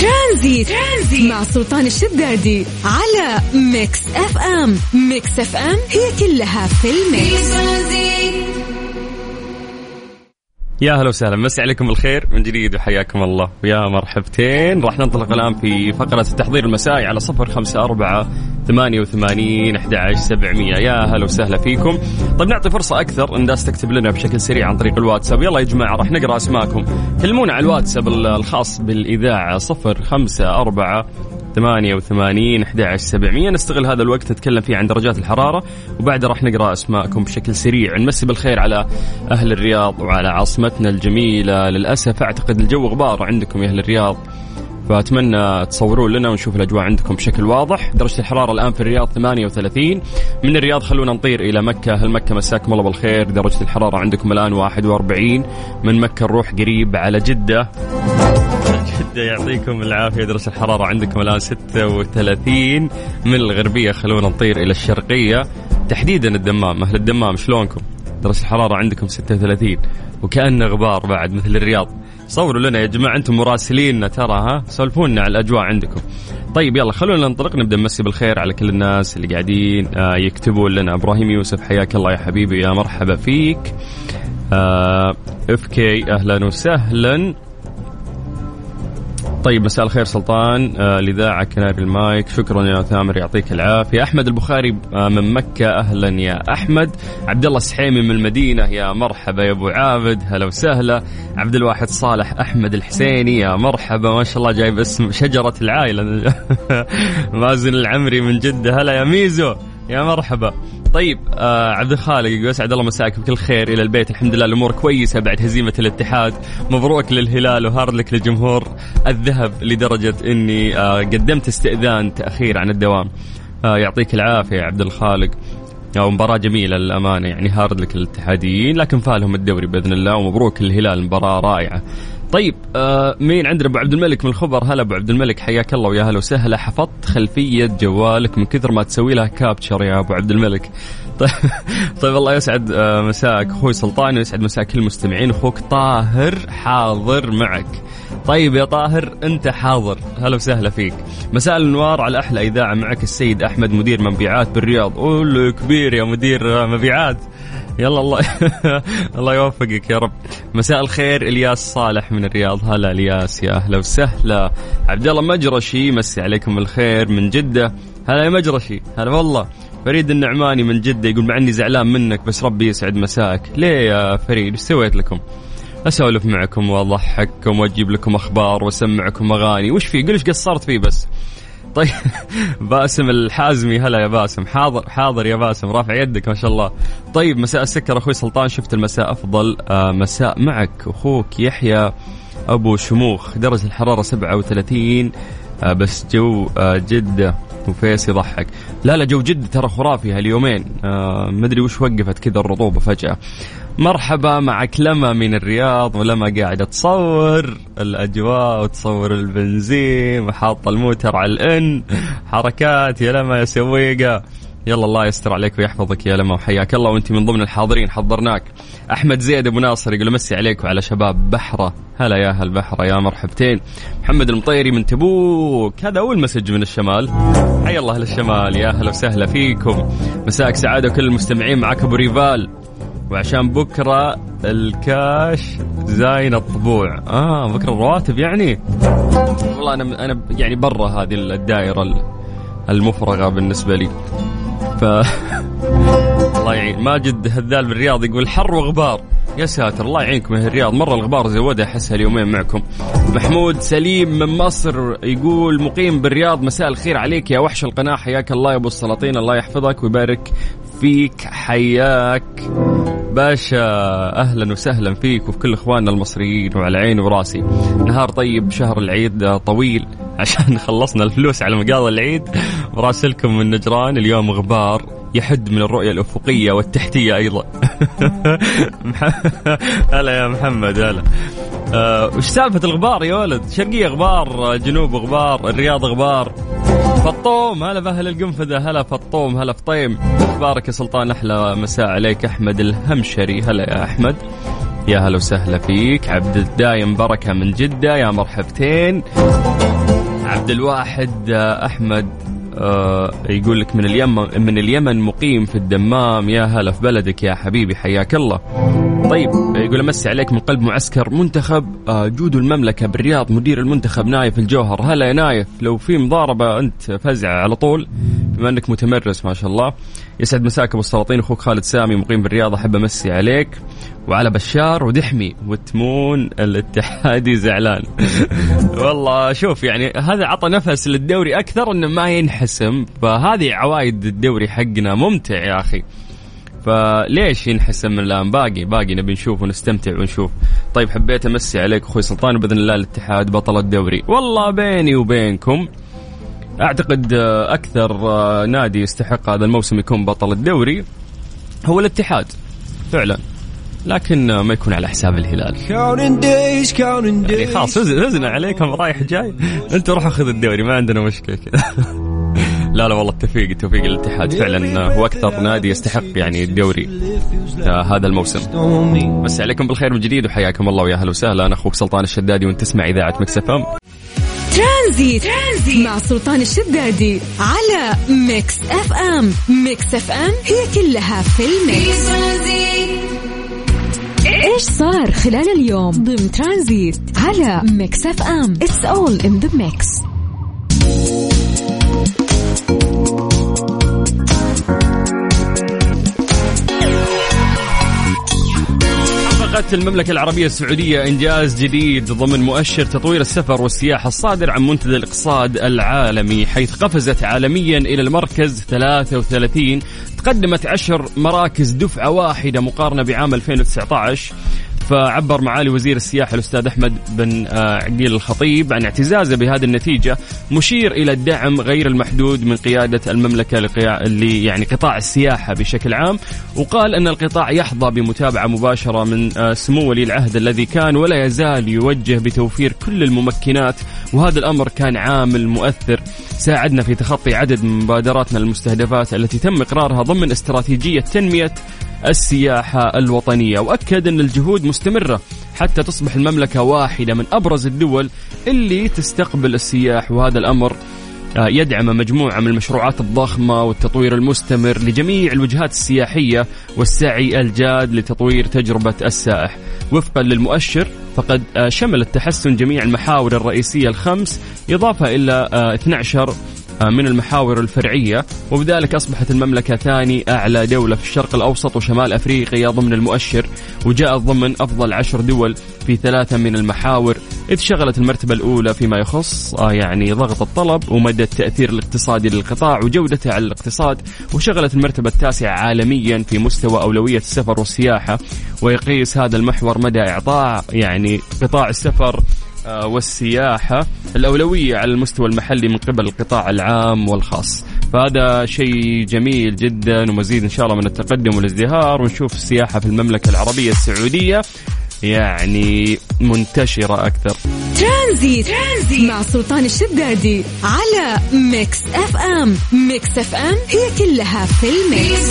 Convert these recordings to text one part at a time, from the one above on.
ترانزيت, ترانزيت مع سلطان الشدادي على Mix FM. Mix FM هي كلها في ال mix. يا هلا وسهلا مسي عليكم الخير من جديد وحياكم الله. ويا مرحبتين. راح ننطلق الآن في فقرة التحضير المسائي على صفر خمسة أربعة ثمانية وثمانين أحد سبعمية. يا هلا وسهلا فيكم. طيب نعطي فرصة أكثر الناس تكتب لنا بشكل سريع عن طريق الواتساب. يلا يا جماعة راح نقرأ أسماءكم. كلمونا على الواتساب الخاص بالإذاعة صفر خمسة أربعة 88 11 700 نستغل هذا الوقت نتكلم فيه عن درجات الحرارة وبعدها راح نقرأ أسماءكم بشكل سريع. نمسي بالخير على أهل الرياض وعلى عاصمتنا الجميلة. للأسف أعتقد الجو غبار عندكم يا أهل الرياض. فأتمنى تصورون لنا ونشوف الأجواء عندكم بشكل واضح. درجة الحرارة الآن في الرياض 38 من الرياض خلونا نطير إلى مكة. هل مكة مساكم الله بالخير؟ درجة الحرارة عندكم الآن 41 من مكة نروح قريب على جدة. جدة يعطيكم العافية. درجة الحرارة عندكم الآن 36 من الغربية خلونا نطير إلى الشرقية. تحديدا الدمام. أهل الدمام شلونكم؟ درجة الحرارة عندكم 36 وكأنه غبار بعد مثل الرياض. صوروا لنا يا جماعة أنتم مراسليننا ترى ها؟ سولفونا على الأجواء عندكم. طيب يلا خلونا ننطلق نبدأ نمسي بالخير على كل الناس اللي قاعدين آه يكتبون لنا. إبراهيم يوسف حياك الله يا حبيبي يا مرحبا فيك. آه اف كي أهلا وسهلا. طيب مساء الخير سلطان. آه الاذاعه كناري المايك. شكرا يا ثامر يعطيك العافية. أحمد البخاري آه من مكة. أهلا يا أحمد. عبد الله السحيمي من المدينة. يا مرحبا يا أبو عابد. هلا وسهلا. عبد الواحد صالح أحمد الحسيني. يا مرحبا. ما شاء الله جايب اسم شجرة العائلة. مازن العمري من جدة. هلا يا ميزو. يا مرحبا. طيب آه عبد الخالق يقول أسعد الله مساك بكل خير إلى البيت. الحمد لله الأمور كويسة بعد هزيمة الاتحاد. مبروك للهلال و hard luck لجمهور الذهب لدرجة إني آه قدمت استئذان تأخير عن الدوام. آه يعطيك العافية يا عبد الخالق. أو مباراة جميلة للأمانة يعني hard luck الاتحاديين لكن فالهم الدوري بإذن الله ومبروك للهلال مباراة رائعة. طيب آه مين عندنا؟ أبو عبد الملك من الخبر. هلا أبو عبد الملك حياك الله ويا هلا وسهلا. حفظت خلفية جوالك من كثر ما تسوي لها capture يا أبو عبد الملك. طيب, طيب الله يسعد آه مساك أخوي سلطان ويسعد مساك كل المستمعين. أخوك طاهر حاضر معك. طيب يا طاهر أنت حاضر. هلا وسهلا فيك. مساء الانوار على أحلى إذاعة معك السيد أحمد مدير مبيعات بالرياض. قول كبير يا مدير مبيعات. يلا الله الله يوفقك يا رب. مساء الخير إلياس صالح من الرياض. هلا إلياس يا أهلا وسهلا. عبد الله مجرشي مسي عليكم الخير من جدة. هلا يا مجرشي هلا والله. فريد النعماني من جدة يقول مع إني زعلان منك بس ربي يسعد مساك. ليه يا فريد؟ إيش سويت لكم؟ أسولف معكم وأضحككم وأجيب لكم أخبار وأسمعكم أغاني. وش في؟ قول إيش قصرت فيه بس. طيب. باسم الحازمي هلا يا باسم. حاضر حاضر يا باسم. رافع يدك ما شاء الله. طيب مساء السكر. أخوي سلطان شفت المساء أفضل. آه مساء معك. أخوك يحيى أبو شموخ درجة الحرارة 37 آه بس جو آه جدة وفيس يضحك. لا لا جو جدة ترى خرافي هاليومين. مدري وش وقفت كذا الرطوبة فجأة. مرحبا معك لما من الرياض ولما قاعدة تصور الأجواء وتصور البنزين وحاطة الموتر على الإن. حركات يا لما يا سويقة. يلا الله يستر عليك ويحفظك يا لما وحياك الله. وأنت من ضمن الحاضرين حضرناك أحمد زيد أبو ناصر يقول مسي عليك وعلى شباب بحرة. هلا يا أهل بحرة يا مرحبتين. محمد المطيري من تبوك. هذا أول message من الشمال. حي الله أهل الشمال يا أهلا وسهلا فيكم. مساك سعادة وكل المستمعين معك أبو ريفال. وعشان بكرة الكاش زاين الطبوع. آه بكرة الرواتب يعني. والله أنا أنا يعني برا هذه الدائرة المفرغة بالنسبة لي. ف الله يعين. ماجد هذال بالرياض يقول حر وغبار. يا ساتر الله يعينكم يا الرياض. مرة الغبار زودها احس اليومين معكم. محمود سليم من مصر يقول مقيم بالرياض مساء الخير عليك يا وحش القناه حياك الله يا أبو السلاطين. الله يحفظك ويبارك فيك. حياك. باشا أهلا وسهلا فيك وفي كل إخواننا المصريين وعلى عيني وراسي. نهار طيب شهر العيد طويل عشان خلصنا الفلوس على مقاضي العيد. مراسلكم من نجران اليوم غبار يحد من الرؤية الأفقية والتحتية أيضا. هلا يا محمد هلا. أه وش سالفة الغبار يا ولد؟ شرقية غبار جنوب غبار الرياض غبار؟ فطوم. هلا بأهل القنفذة هلا فطوم هلا فطيم. بارك يا سلطان أحلى مساء عليك. أحمد الهمشري هلا يا أحمد. يا هلا وسهلا فيك. عبد الدايم بركة من جدة. يا مرحبتين. عبد الواحد أحمد آه يقول لك من اليمن من اليمن مقيم في الدمام. يا هلا في بلدك يا حبيبي حياك الله. طيب يقول أمسي عليك من قلب معسكر منتخب آه جودو المملكة بالرياض مدير المنتخب نايف الجوهر. هلا يا نايف لو في مضاربة أنت فزع على طول بما إنك متمرس ما شاء الله. يسعد مساك أبو السلاطين أخوك خالد سامي مقيم بالرياض أحب أمسي عليك. وعلى بشار ودحمي وتمون الاتحادي زعلان. والله شوف يعني هذا عطى نفس للدوري أكثر إنه ما ينحسم. فهذه عوايد الدوري حقنا ممتع يا أخي. فليش ينحسم من الآن؟ باقي باقي نبي نشوف ونستمتع ونشوف. طيب حبيت أمسي عليك أخوي سلطان بإذن الله الاتحاد بطل الدوري. والله بيني وبينكم أعتقد أكثر نادي يستحق هذا الموسم يكون بطل الدوري هو الاتحاد فعلا. لكن ما يكون على حساب الهلال. يعني خلاص فزنا عليكم رايح جاي. انت روحوا خذ الدوري ما عندنا مشكلة. كذا لا لا والله التوفيق التوفيق للاتحاد. فعلا هو أكثر نادي يستحق يعني الدوري هذا الموسم. مسي عليكم بالخير من جديد وحياكم الله ويا أهلا وسهلا. أنا أخوك سلطان الشدادي وانت تسمع اذاعه Mix FM. ترانزيت. ترانزيت مع سلطان الشدادي على Mix FM. Mix FM هي كلها في ال mix إيش صار خلال اليوم؟ ضمن ترانزيت على Mix FM. it's all in the mix حققت المملكة العربية السعودية إنجاز جديد ضمن مؤشر تطوير السفر والسياحة الصادر عن منتدى الإقتصاد العالمي حيث قفزت عالميا إلى المركز 33 تقدمت عشر مراكز دفعة واحدة مقارنة بعام 2019 فعبر معالي وزير السياحة الأستاذ أحمد بن آه، عقيل الخطيب عن اعتزازه بهذه النتيجة مشير إلى الدعم غير المحدود من قيادة المملكة اللي يعني قطاع السياحة بشكل عام وقال أن القطاع يحظى بمتابعة مباشرة من آه، سمو ولي العهد الذي كان ولا يزال يوجه بتوفير كل الممكنات وهذا الأمر كان عامل مؤثر ساعدنا في تخطي عدد من مبادراتنا المستهدفات التي تم إقرارها ضمن استراتيجية تنمية السياحة الوطنية. وأكد أن الجهود مستمرة حتى تصبح المملكة واحدة من أبرز الدول اللي تستقبل السياح وهذا الأمر آه، يدعم مجموعة من المشروعات الضخمة والتطوير المستمر لجميع الوجهات السياحية والسعي الجاد لتطوير تجربة السائح. وفقا للمؤشر فقد آه، شمل التحسن جميع المحاور الرئيسية الخمس إضافة إلى 12 آه، من المحاور الفرعية. وبذلك أصبحت المملكة ثاني أعلى دولة في الشرق الأوسط وشمال أفريقيا ضمن المؤشر وجاءت ضمن أفضل عشر دول في ثلاثة من المحاور. إذ شغلت المرتبة الأولى فيما يخص آه، يعني ضغط الطلب ومدى التأثير الاقتصادي للقطاع وجودته على الاقتصاد. وشغلت المرتبة التاسعة عالميا في مستوى أولوية السفر والسياحة. ويقيس هذا المحور مدى إعطاء يعني قطاع السفر آه، والسياحة الأولوية على المستوى المحلي من قبل القطاع العام والخاص. فهذا شيء جميل جدا ومزيد إن شاء الله من التقدم والازدهار. ونشوف السياحة في المملكة العربية السعودية. يعني منتشرة أكثر. ترانزيت, ترانزيت مع سلطان الشدادي على Mix FM. Mix FM هي كلها في ال mix.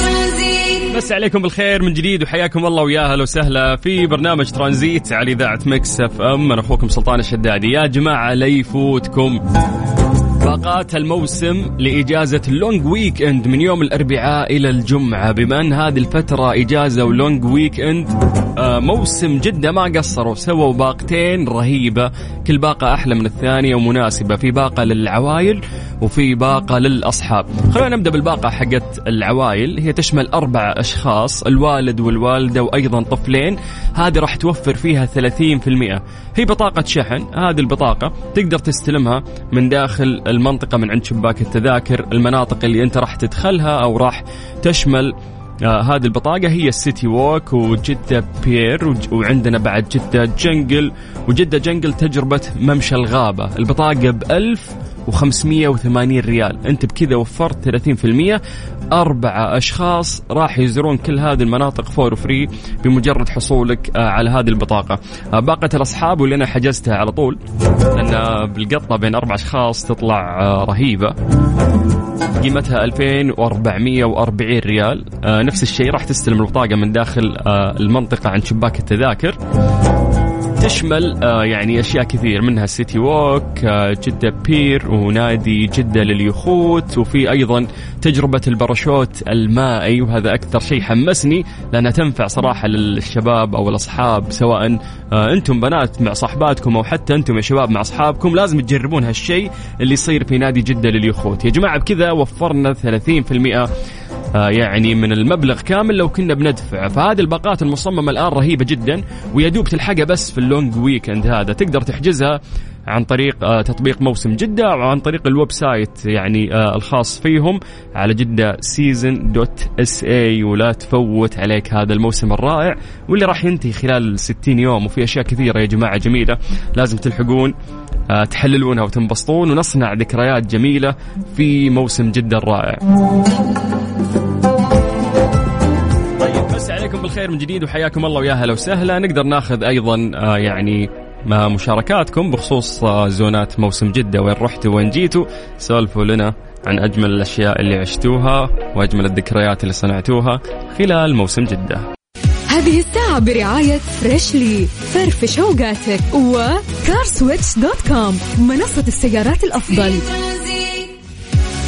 مسي عليكم بالخير من جديد وحياكم الله ويا أهلا وسهلا في برنامج ترانزيت على إذاعة Mix FM. أنا أخوكم سلطان الشدادي. يا جماعة لا يفوتكم. باقات الموسم لإجازة ال long weekend من يوم الأربعاء إلى الجمعة. بما أن هذه الفترة إجازة و long weekend موسم جدة ما قصروا سووا باقتين رهيبة. كل باقة أحلى من الثانية ومناسبة في باقة للعوائل وفي باقة للأصحاب. خلينا نبدأ بالباقة حقت العوائل. هي تشمل أربع أشخاص الوالد والوالدة وأيضا طفلين. هذه راح توفر فيها 30% هي بطاقة شحن. هذه البطاقة تقدر تستلمها من داخل المنطقة من عند شباك التذاكر المناطق اللي أنت راح تدخلها أو راح تشمل آه هذه البطاقة هي السيتي ووك وجدة بير وعندنا بعد جدة جنجل وجدة جنجل تجربة ممشى الغابة. البطاقة بألف و580 ريال. انت بكذا وفرت 30% أربعة أشخاص راح يزورون كل هذه المناطق for free بمجرد حصولك آه، على هذه البطاقة. آه، باقة الأصحاب واللي أنا حجزتها على طول لأن بالقطة بين أربع أشخاص تطلع آه، رهيبة. قيمتها 2440 ريال. نفس الشيء راح تستلم البطاقة من داخل المنطقة عند شباك التذاكر. تشمل آه، يعني أشياء كثير منها سيتي ووك آه، جدة بير ونادي جدة لليخوت وفي أيضا تجربة الباراشوت المائي وهذا أكثر شيء حمسني لأنها تنفع صراحة للشباب أو الأصحاب سواء أنتم بنات مع صاحباتكم أو حتى أنتم يا شباب مع أصحابكم لازم تجربون هالشيء اللي يصير في نادي جدة لليخوت. يا جماعة بكذا وفرنا 30% آه، يعني من المبلغ كامل لو كنا بندفع. فهذه الباقات المصممة الآن رهيبة جدا ويدوب تلحقها بس في ال long weekend هذا. تقدر تحجزها عن طريق آه، تطبيق موسم جدة أو عن طريق ال website يعني آه، الخاص فيهم على جدة season dot sa ولا تفوت عليك هذا الموسم الرائع واللي راح ينتهي خلال 60 يوم. وفي أشياء كثيرة يا جماعة جميلة لازم تلحقون تحلونها وتنبسطون ونصنع ذكريات جميلة في موسم جدة الرائع. عليكم بالخير من جديد وحياكم الله ويا هلا وسهلا. نقدر ناخذ أيضا آه يعني مشاركاتكم بخصوص آه زونات موسم جدة. وين رحتوا؟ وين جيتوا؟ سولفوا لنا عن أجمل الأشياء اللي عشتوها وأجمل الذكريات اللي صنعتوها خلال موسم جدة. هذه الساعة برعاية فريشلي فرفش اوقاتك وكارسويتش dot com منصة السيارات الأفضل.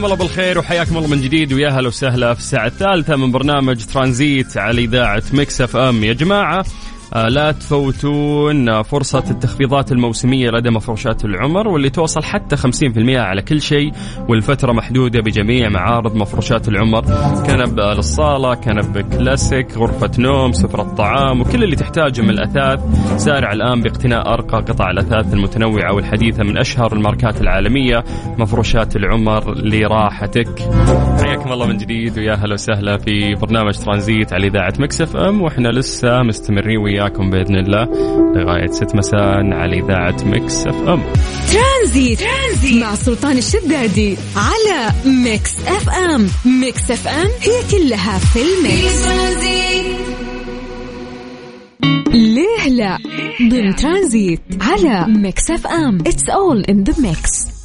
مساكم الله بالخير وحياكم الله من جديد ويا هلا وسهلا في الساعة الثالثة من برنامج ترانزيت على إذاعة ميكس أف أم. يا جماعة لا تفوتون فرصة التخفيضات الموسمية لدى مفروشات العمر واللي توصل حتى 50% على كل شيء والفترة محدودة بجميع معارض مفروشات العمر. كنب للصالة كنب كلاسيك غرفة نوم سفرة طعام وكل اللي تحتاجه من الأثاث. سارع الآن باقتناء أرقى قطع الأثاث المتنوعة والحديثة من أشهر الماركات العالمية مفروشات العمر لراحتك. حياكم الله من جديد ويا هلا وسهلا في برنامج ترانزيت على إذاعة مكس أف أم وإحنا لسه مستمرين ويا وياكم بإذن الله لغاية 6 مساء على إذاعة مكس إف أم. ترانزيت, ترانزيت. مع سلطان الشدادي على ميكس إف أم. ميكس إف أم هي كلها في ال mix. ليه لا؟ ضمن ترانزيت على ميكس إف أم. It's all in the mix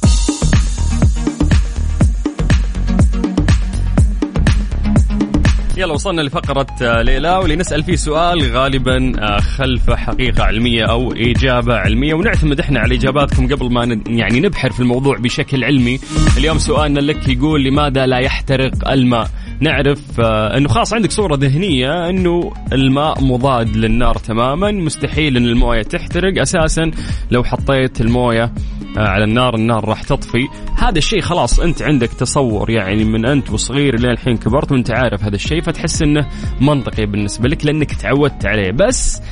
يلا وصلنا لفقرة آه، ليه لا واللي نسأل فيه سؤال غالبا آه، خلفه حقيقة علمية أو إجابة علمية. ونعتمد إحنا على إجاباتكم قبل ما يعني نبحر في الموضوع بشكل علمي. اليوم سؤالنا لك يقول لماذا لا يحترق الماء؟ نعرف آه، إنه خلاص عندك صورة ذهنية إنه الماء مضاد للنار تماما. مستحيل إن الموية تحترق. أساسا لو حطيت الموية على النار النار راح تطفي. هذا الشيء خلاص أنت عندك تصور يعني من أنت وصغير لين الحين كبرت وأنت عارف هذا الشيء فتحس إنه منطقي بالنسبة لك لأنك تعودت عليه. بس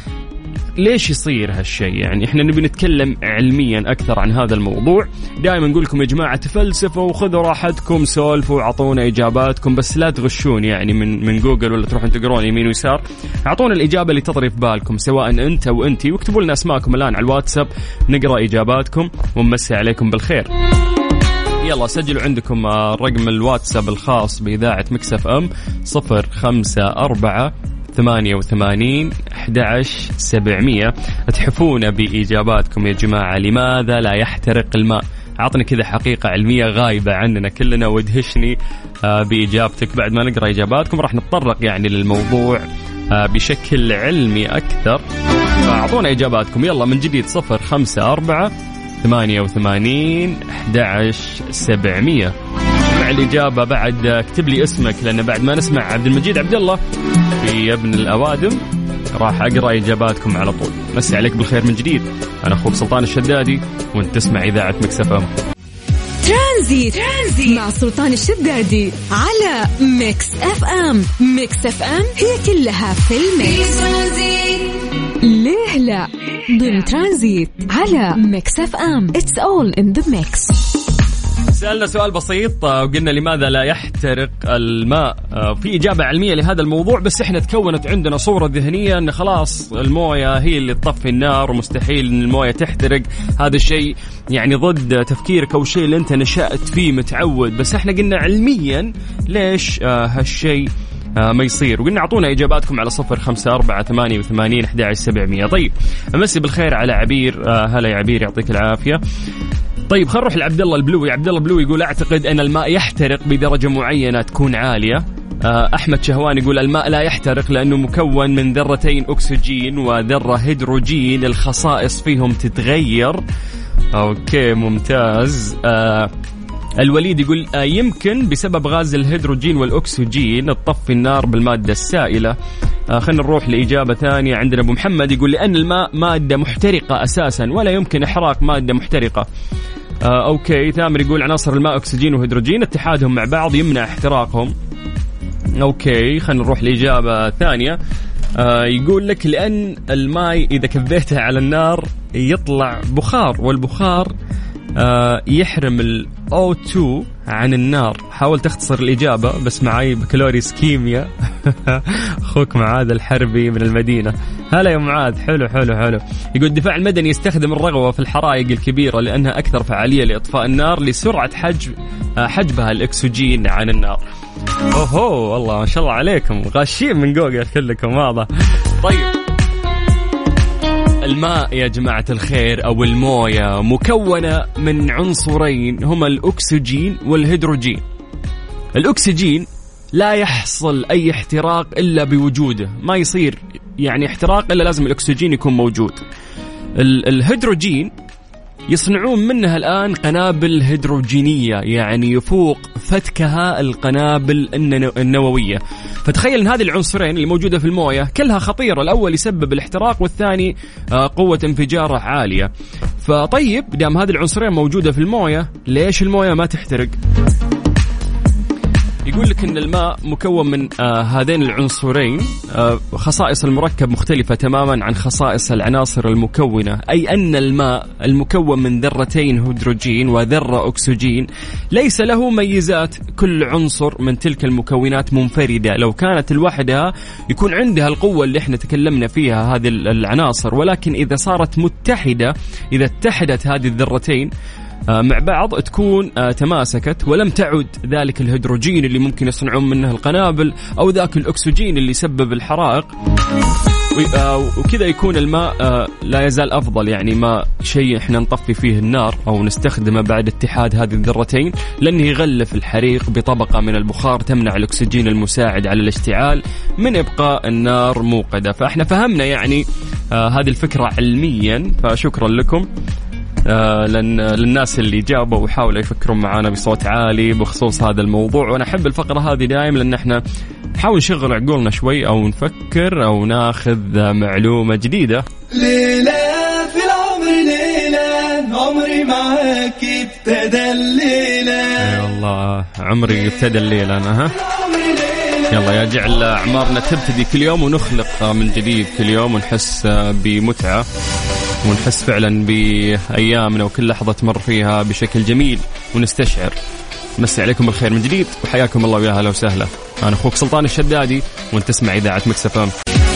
ليش يصير هالشيء؟ يعني إحنا نبي نتكلم علميا أكثر عن هذا الموضوع. دائما نقول لكم يا جماعة تفلسفوا وخذوا راحتكم سولفوا واعطونا إجاباتكم بس لا تغشون يعني من من جوجل ولا تروحون تقرون يمين ويسار. أعطونا الإجابة اللي تطري في بالكم سواء أنت أو انت واكتبوا لنا أسماءكم الآن على الواتساب نقرأ إجاباتكم ونمسي عليكم بالخير. يلا سجلوا عندكم رقم الواتساب الخاص بإذاعة مكسف أم صفر خمسة أربعة ثمانية وثمانين أحد سبعمية. تحفون بإجاباتكم يا جماعة. لماذا لا يحترق الماء؟ عطني كذا حقيقة علمية غايبة عننا كلنا وادهشني آه، بإجابتك. بعد ما نقرأ إجاباتكم راح نتطرق يعني للموضوع آه، بشكل علمي أكثر. فأعطونا إجاباتكم. يلا من جديد صفر خمسة أربعة ثمانية وثمانين أحد سبعمية. مع الإجابة بعد اكتب لي اسمك لأن بعد ما نسمع عبد المجيد عبد الله في ابن الأوادم راح أقرأ إجاباتكم على طول. مسي عليك بالخير من جديد. أنا أخوك سلطان الشدادي وأنت تسمع إذاعة مكسف أم. ترانزيت. ترانزيت. مع سلطان الشدادي على ميكس أف أم. ميكس أف أم هي كلها في ال mix ليه لا؟ ضمن ترانزيت على ميكس أف أم. It's all in the mix سألنا سؤال بسيط آه، وقلنا لماذا لا يحترق الماء؟ آه، في إجابة علمية لهذا الموضوع بس إحنا تكونت عندنا صورة ذهنية أن خلاص الموية هي اللي تطفي النار ومستحيل أن الموية تحترق. هذا الشيء يعني ضد تفكيرك أو الشيء اللي أنت نشأت فيه متعود. بس إحنا قلنا علميا ليش آه، هالشيء ما يصير. وقلنا أعطونا إجاباتكم على صفر خمسة أربعة ثمانية وثمانين أحد سبعمية. طيب أمسي بالخير على عبير هلا يا عبير يعطيك العافية. طيب خلينا نروح لعبد الله البلوي عبد الله البلوي يقول أعتقد أن الماء يحترق بدرجة معينة تكون عالية. آه، أحمد شهوان يقول الماء لا يحترق لأنه مكون من ذرتين أكسجين وذرة هيدروجين. الخصائص فيهم تتغير. Okay ممتاز. آه الوليد يقول آه يمكن بسبب غاز الهيدروجين والأكسجين تطفي النار بالمادة السائلة. آه خلينا نروح لإجابة ثانية عندنا. أبو محمد يقول لأن الماء مادة محترقة أساسا ولا يمكن إحراق مادة محترقة. آه okay. ثامر يقول عناصر الماء أكسجين وهيدروجين اتحادهم مع بعض يمنع احتراقهم. Okay. خلينا نروح لإجابة ثانية. آه يقول لك لأن الماء إذا كبيته على النار يطلع بخار والبخار يحرم ال O2 عن النار. حاول تختصر الإجابة بس معي بكالوريوس كيمياء. أخوك معاذ الحربي من المدينة. هلا يا معاذ. حلو حلو حلو. يقول الدفاع المدني يستخدم الرغوة في الحرائق الكبيرة لأنها أكثر فعالية لإطفاء النار لسرعة حجب آه، حجبها الأكسجين عن النار. أوهو والله ما شاء الله عليكم. غاشين من جوجل كلكم واضح. طيب. الماء يا جماعة الخير أو الموية مكونة من عنصرين هما الأكسجين والهيدروجين. الأكسجين لا يحصل أي احتراق إلا بوجوده ما يصير يعني احتراق إلا لازم الأكسجين يكون موجود. الهيدروجين يصنعون منها الآن قنابل هيدروجينية يعني يفوق فتكها القنابل النووية. فتخيل أن هذه العنصرين اللي موجودة في الموية كلها خطيرة الأول يسبب الاحتراق والثاني آه، قوة انفجاره عالية. فطيب دام هذه العنصرين موجودة في الموية ليش الموية ما تحترق؟ يقول لك إن الماء مكون من آه هذين العنصرين آه خصائص المركب مختلفة تماما عن خصائص العناصر المكونة أي أن الماء المكون من ذرتين هيدروجين وذرة أكسجين ليس له ميزات كل عنصر من تلك المكونات منفردة. لو كانت لوحدها يكون عندها القوة اللي إحنا تكلمنا فيها هذه العناصر. ولكن إذا صارت متحدة إذا اتحدت هذه الذرتين مع بعض تكون آه، تماسكت ولم تعد ذلك الهيدروجين اللي ممكن يصنعون منه القنابل أو ذاك الأكسجين اللي يسبب الحرائق. آه، وكذا يكون الماء لا يزال أفضل. يعني ما شيء إحنا نطفي فيه النار أو نستخدمه بعد اتحاد هذه الذرتين لأنه يغلف الحريق بطبقة من البخار تمنع الأكسجين المساعد على الاشتعال من إبقاء النار موقدة. فإحنا فهمنا يعني هذه الفكرة علميا. فشكرا لكم. آه، للناس اللي جاوبوا وحاولوا يفكرون معنا بصوت عالي بخصوص هذا الموضوع. وأنا أحب الفقرة هذه دائما لأن إحنا نحاول نشغل عقولنا شوي أو نفكر أو ناخذ معلومة جديدة. ليلة في العمر ليلة عمري معاك ابتدى الليلة. يا الله عمري ابتدى الليلة أنا ها؟ يلا يا جعل أعمارنا تبتدي كل يوم ونخلق من جديد كل يوم ونحس بمتعة. ونحس فعلا بايامنا وكل لحظة تمر فيها بشكل جميل ونستشعر. مسي عليكم بالخير من جديد وحياكم الله ويا هلا وسهلا. أنا أخوك سلطان الشدادي وأنت تسمع إذاعة مكس أف أم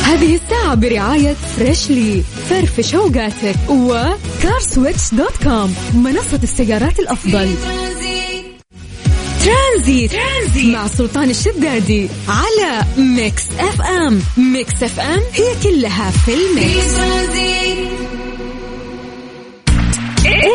هذه الساعة برعاية فريشلي فرفش اوقاتك وكارسويتش dot com منصة السيارات الأفضل. ترانزيت. ترانزيت. مع سلطان الشدادي على ميكس إف إم. ميكس إف إم هي كلها في ال mix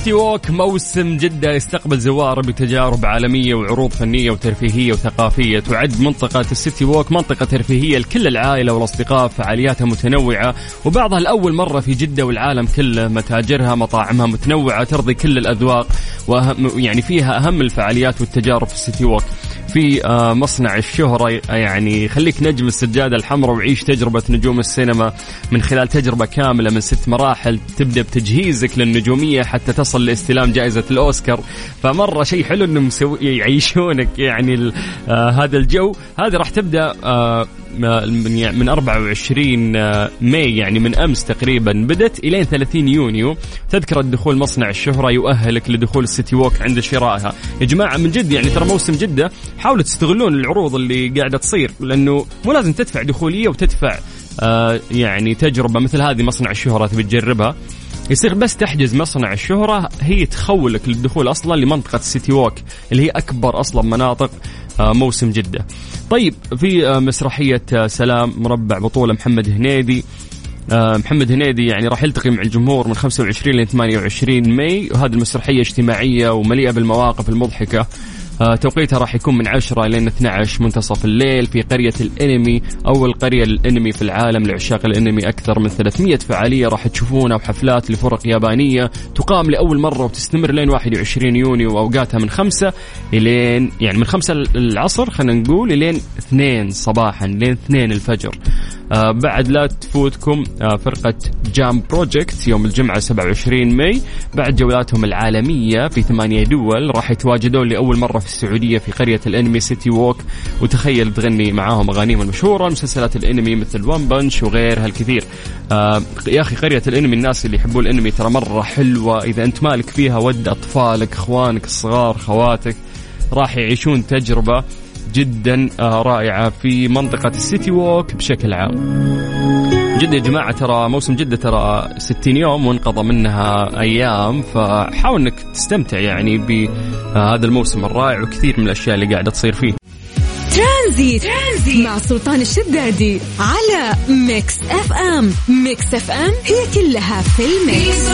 سيتي ووك موسم جدة يستقبل زواره بتجارب عالمية وعروض فنية وترفيهية وثقافية. تعد منطقة السيتي ووك منطقة ترفيهية لكل العائلة والأصدقاء فعالياتها متنوعة وبعضها لأول مرة في جدة والعالم كله. متاجرها مطاعمها متنوعة ترضي كل الأذواق وأهم يعني فيها أهم الفعاليات والتجارب في السيتي ووك في آه، مصنع الشهرة يعني خليك نجم السجادة الحمراء وعيش تجربة نجوم السينما من خلال تجربة كاملة من ست مراحل تبدأ بتجهيزك للنجومية حتى تصل لاستلام جائزة الأوسكار. فمرة شيء حلو مسوي يعيشونك يعني آه هذا الجو. هذه راح تبدأ آه من من 24 آه، May يعني من أمس تقريبا بدت الين 30 يونيو. تذكره دخول مصنع الشهرة يؤهلك لدخول ال City Walk عند شرائها. يا جماعة من جد يعني ترى موسم جدة حاولوا تستغلون العروض اللي قاعدة تصير لأنه مو لازم تدفع دخولية وتدفع آه يعني تجربة مثل هذه مصنع الشهرة تبي تجربها. يصير بس تحجز مصنع الشهرة هي تخولك للدخول أصلا لمنطقة ال City Walk اللي هي أكبر أصلا مناطق. موسم جدة. طيب في آه، مسرحية آه، سلام مربع بطولة محمد هنيدي. محمد هنيدي يعني راح يلتقي مع الجمهور من 25 ل 28 May. وهذه المسرحية اجتماعية ومليئة بالمواقف المضحكة. آه، توقيتها راح يكون من 10 لين 12 منتصف الليل في قرية الإنمي أول قرية للإنمي في العالم لعشاق الإنمي أكثر من 300 فعالية راح تشوفونها وحفلات لفرق يابانية تقام لأول مرة وتستمر لين 21 يونيو وأوقاتها من 5 لين يعني من 5 العصر خلينا نقول لين 2 صباحا لين 2 الفجر. آه بعد لا تفوتكم آه فرقة JAM Project يوم الجمعة 27 May. بعد جولاتهم العالمية في ثمانية دول راح يتواجدون لأول مرة في السعودية في قرية الأنمي City Walk وتخيل تغني معاهم أغانيهم المشهورة مسلسلات الأنمي مثل One Punch وغيرها الكثير آه يا أخي قرية الأنمي الناس اللي يحبون الأنمي ترى مرة حلوة. إذا أنت مالك فيها ود أطفالك إخوانك الصغار خواتك راح يعيشون تجربة. جدا آه، رائعة في منطقة ال City Walk بشكل عام. جدة يا جماعة ترى موسم جدة ترى 60 يوم وانقضى منها أيام فحاول أنك تستمتع يعني بهذا الموسم الرائع وكثير من الأشياء اللي قاعدة تصير فيه. Tranzit, Tranzit مع سلطان الشدادي على Mix FM Mix FM هي كلها في ال Mix.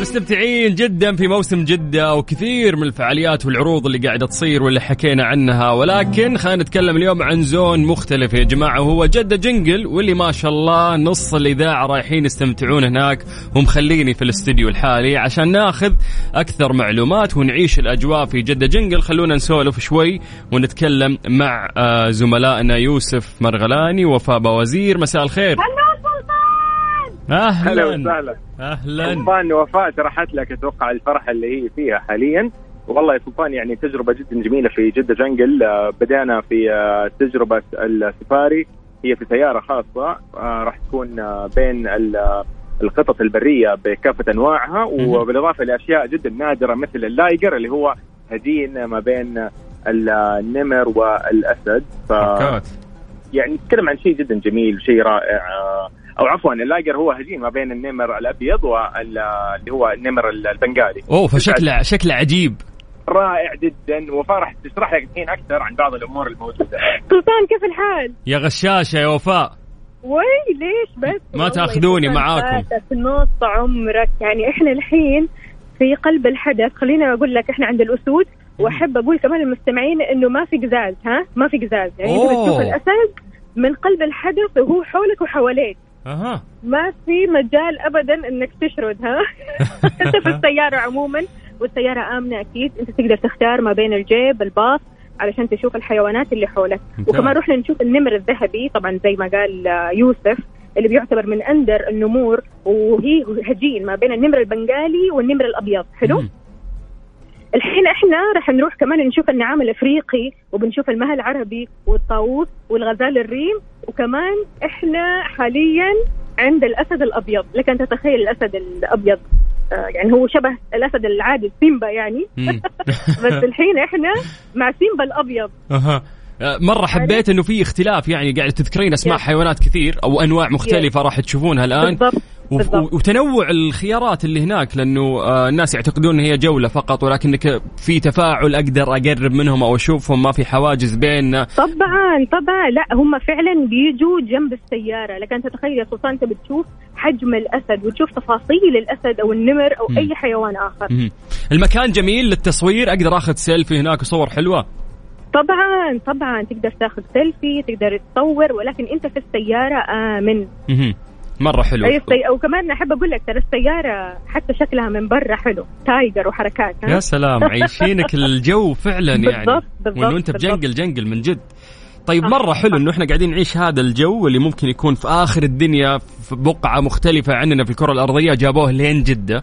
مستمتعين جدا في موسم جدة وكثير من الفعاليات والعروض اللي قاعدة تصير واللي حكينا عنها. ولكن خلينا نتكلم اليوم عن زون مختلف يا جماعة وهو جدة جنجل واللي ما شاء الله نص الإذاعة رايحين يستمتعون هناك ومخليني في الاستديو الحالي عشان ناخذ أكثر معلومات ونعيش الأجواء في جدة جنجل. خلونا نسولف شوي ونتكلم مع آه، زملائنا يوسف مرغلاني وفاء وزير مساء الخير. أهلا. وسهلا. أهلا. سلطان وفاء شرحت لك أتوقع الفرحه اللي هي فيها حاليا. والله يا سلطان يعني تجربة جدا جميلة في جدة جنجل. آه، بدأنا في آه، تجربة السفاري. هي في سيارة خاصة. آه، راح تكون بين القطط البرية بكافة أنواعها. وبالإضافة لأشياء جدا نادرة مثل اللايجر اللي هو هجين ما بين النمر والأسد. ف يعني نتكلم عن شيء جدا جميل شيء رائع. أو عفوا اللاجر هو هجين ما بين النمر الأبيض واللي هو النمر البنغالي. أوه فشكله شكله عجيب. رائع جدا وفاء راح تشرح لك الحين أكثر عن بعض الأمور الموجودة. سلطان كيف الحال؟ يا غشاشة يا وفاء. وي ليش بس؟ ما تأخذوني معاكم. في نص عمرك. يعني إحنا الحين في قلب الحدث خليني أقول لك إحنا عند الأسود وأحب أقول كمان للمستمعين إنه ما في قزاز ها؟ ما في قزاز. يعني أنت بتشوف الأسد من قلب الحدث وهو حولك وحواليك. أها. ما في مجال ابدا إنك تشرد ها؟ انت في السيارة عموما والسيارة آمنة أكيد. أنت تقدر تختار ما بين الجيب الباص علشان تشوف الحيوانات اللي حولك. وكمان رحنا نشوف النمر الذهبي طبعا زي ما قال يوسف اللي بيعتبر من أندر النمور وهي هجين ما بين النمر البنغالي والنمر الأبيض. حلو؟ الحين إحنا راح نروح كمان نشوف النعام الأفريقي وبنشوف المها العربي والطاووس والغزال الريم وكمان إحنا حاليا عند الأسد الأبيض. لك أن تتخيل الأسد الأبيض آه يعني هو شبه الأسد العادي سيمبا يعني. بس الحين إحنا مع سيمبا الأبيض. أها. مرة حبيت إنه في اختلاف يعني قاعد تذكرين أسماء حيوانات كثير أو أنواع مختلفة راح تشوفونها الآن. بالضبط. وتنوع الخيارات اللي هناك لأنه آه الناس يعتقدون إن هي جولة فقط ولكنك في تفاعل أقدر أقرب منهم أو أشوفهم ما في حواجز بيننا. طبعا طبعا. لا هم فعلا بيجوا جنب السيارة. لكن تتخيل يا سلطان أنت بتشوف حجم الأسد وتشوف تفاصيل الأسد أو النمر أو مم. أي حيوان آخر. مهم. المكان جميل للتصوير. أقدر آخذ سيلفي هناك وصور حلوة. طبعا طبعا. تقدر تاخذ سيلفي تقدر تصور ولكن أنت في السيارة آمن. مرة حلو أي السي... وكمان أحب أقول لك ترى السيارة حتى شكلها من برا حلو tiger وحركات؟ يا سلام عايشينك الجو فعلا يعني بالضبط، بالضبط، وإنه أنت. ب jungle jungle من جد طيب مرة حلو. إنه إحنا قاعدين نعيش هذا الجو اللي ممكن يكون في آخر الدنيا في بقعة مختلفة عننا في الكرة الأرضية جابوه لين جدة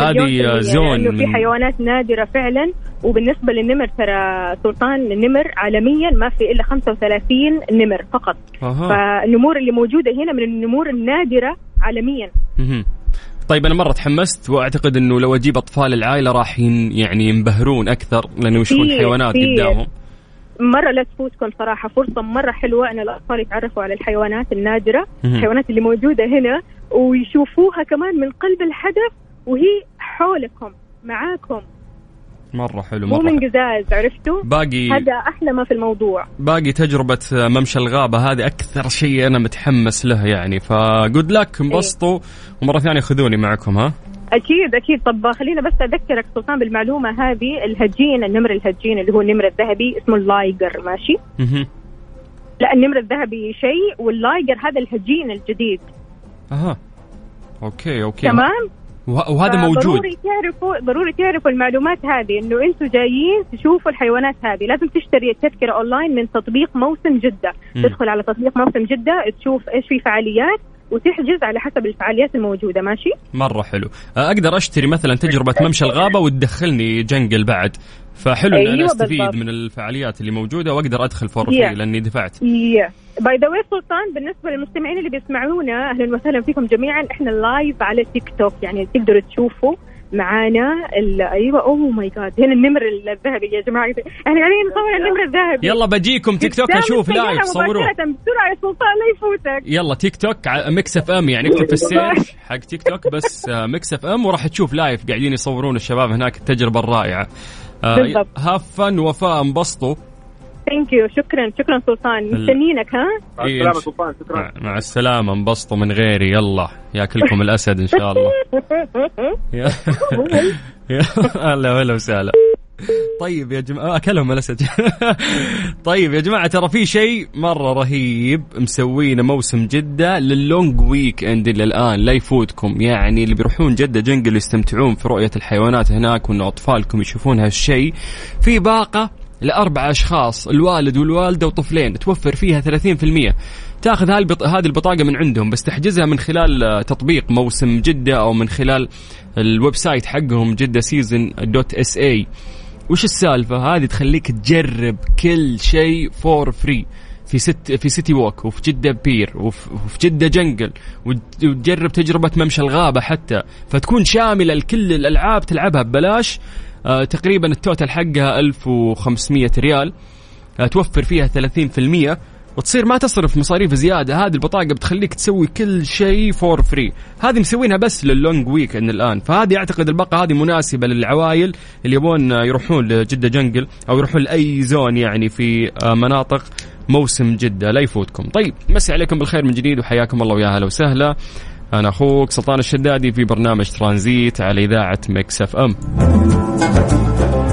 فهذه zone لأنه في حيوانات نادرة فعلا وبالنسبة للنمر ترى سلطان النمر عالميا ما في إلا 35 نمر فقط أها. فالنمور اللي موجودة هنا من النمور النادرة عالميا مهم. طيب أنا مرة تحمست وأعتقد إنه لو أجيب أطفال العائلة راح يعني ينبهرون أكثر لأنه يشوفون حيوانات. قدامهم مرة لا تفوتكم صراحة فرصة مرة حلوة إن الأطفال يتعرفوا على الحيوانات النادرة. الحيوانات اللي موجودة هنا ويشوفوها كمان من قلب الحدث وهي حولكم معاكم. مرة حلو مو مرة من. قزاز عرفتوا؟ باقي هذا أحلى ما في الموضوع. باقي تجربة ممشى الغابة هذه أكثر شيء أنا متحمس له يعني. فجود لك انبسطوا. ومرة ثانية خذوني معكم ها؟ أكيد أكيد. طب خلينا بس أذكرك سلطان بالمعلومة هذه الهجين النمر الهجين اللي هو النمر الذهبي اسمه ال liger ماشي؟ مهم. لا النمر الذهبي شيء وال liger هذا الهجين الجديد. أها. okay okay. تمام؟ وهذا موجود. ضروري تعرفوا ضروري تعرفوا المعلومات هذه إنه أنتم جايين تشوفوا الحيوانات هذه. لازم تشتري التذكره أونلاين من تطبيق موسم جدة. مم. تدخل على تطبيق موسم جدة تشوف إيش في فعاليات وتحجز على حسب الفعاليات الموجودة. ماشي؟ مرة حلو. أقدر أشتري مثلا تجربة ممشى الغابة وتدخلني Jungle بعد. فحلو إن أنا أيوة أستفيد بالضبط. من الفعاليات اللي موجودة وأقدر أدخل فور Yeah. لأني دفعت. by the way سلطان بالنسبة للمستمعين اللي بيسمعونا أهلا وسهلا فيكم جميعا. إحنا live على تيك توك يعني تقدروا تشوفوا معانا أيوه oh my God هنا النمر الذهبي يا جماعة. إحنا قاعدين نصور النمر الذهبي. يلا بجيكم تيك توك السيارة live صوروه بسرعة يا سلطان لا يفوتك. يلا تيك توك Mix FM يعني اكتب في ال search حق تيك توك بس آه، Mix FM وراح تشوف live قاعدين يصورون الشباب هناك التجربة الرائعة. بالضبط. have fun وفاء انبسطوا. thank you شكرا. شكرا سلطان. مستنينك ها؟ مع إيه، السلامة سلطان. شكرا. مع- السلامة انبسطوا من غيري. يلا ياكلكم الأسد إن شاء الله. يا- هلا ولا وسهلا. طيب يا جماعة أكلهم الأسد. طيب يا جماعة ترى في شيء مرة رهيب مسوينه موسم جدة لل long weekend إلى الآن لا يفوتكم. يعني اللي بيروحون جدة Jungle يستمتعون في رؤية الحيوانات هناك وإن أطفالكم يشوفون هالشيء. في باقة لأربع أشخاص الوالد والوالدة وطفلين توفر فيها 30% تأخذ هذه البطاقة من عندهم بس تحجزها من خلال آه، تطبيق موسم جدة أو من خلال ال website حقهم Jeddah Season dot SA. وش السالفة؟ هذه تخليك تجرب كل شيء for free في ست في City Walk وفي جدة Pier وفي, وفي جدة Jungle وت- وتجرب تجربة ممشى الغابة حتى. فتكون شاملة لكل الألعاب تلعبها ببلاش تقريبا ال total حقها 1500 ريال. آه توفر فيها 30% وتصير ما تصرف مصاريف زيادة. هذه البطاقة بتخليك تسوي كل شيء for free هذه مسوينها بس لل long weekend الآن. فهذه أعتقد الباقة هذه مناسبة للعوائل اللي يبون يروحون لجدة جنقل أو يروحون لأي زون يعني في آه، مناطق موسم جدة. لا يفوتكم. طيب مسي عليكم بالخير من جديد وحياكم الله ويا هلا وسهلا. أنا أخوك سلطان الشدادي في برنامج ترانزيت على إذاعة مكس أف أم.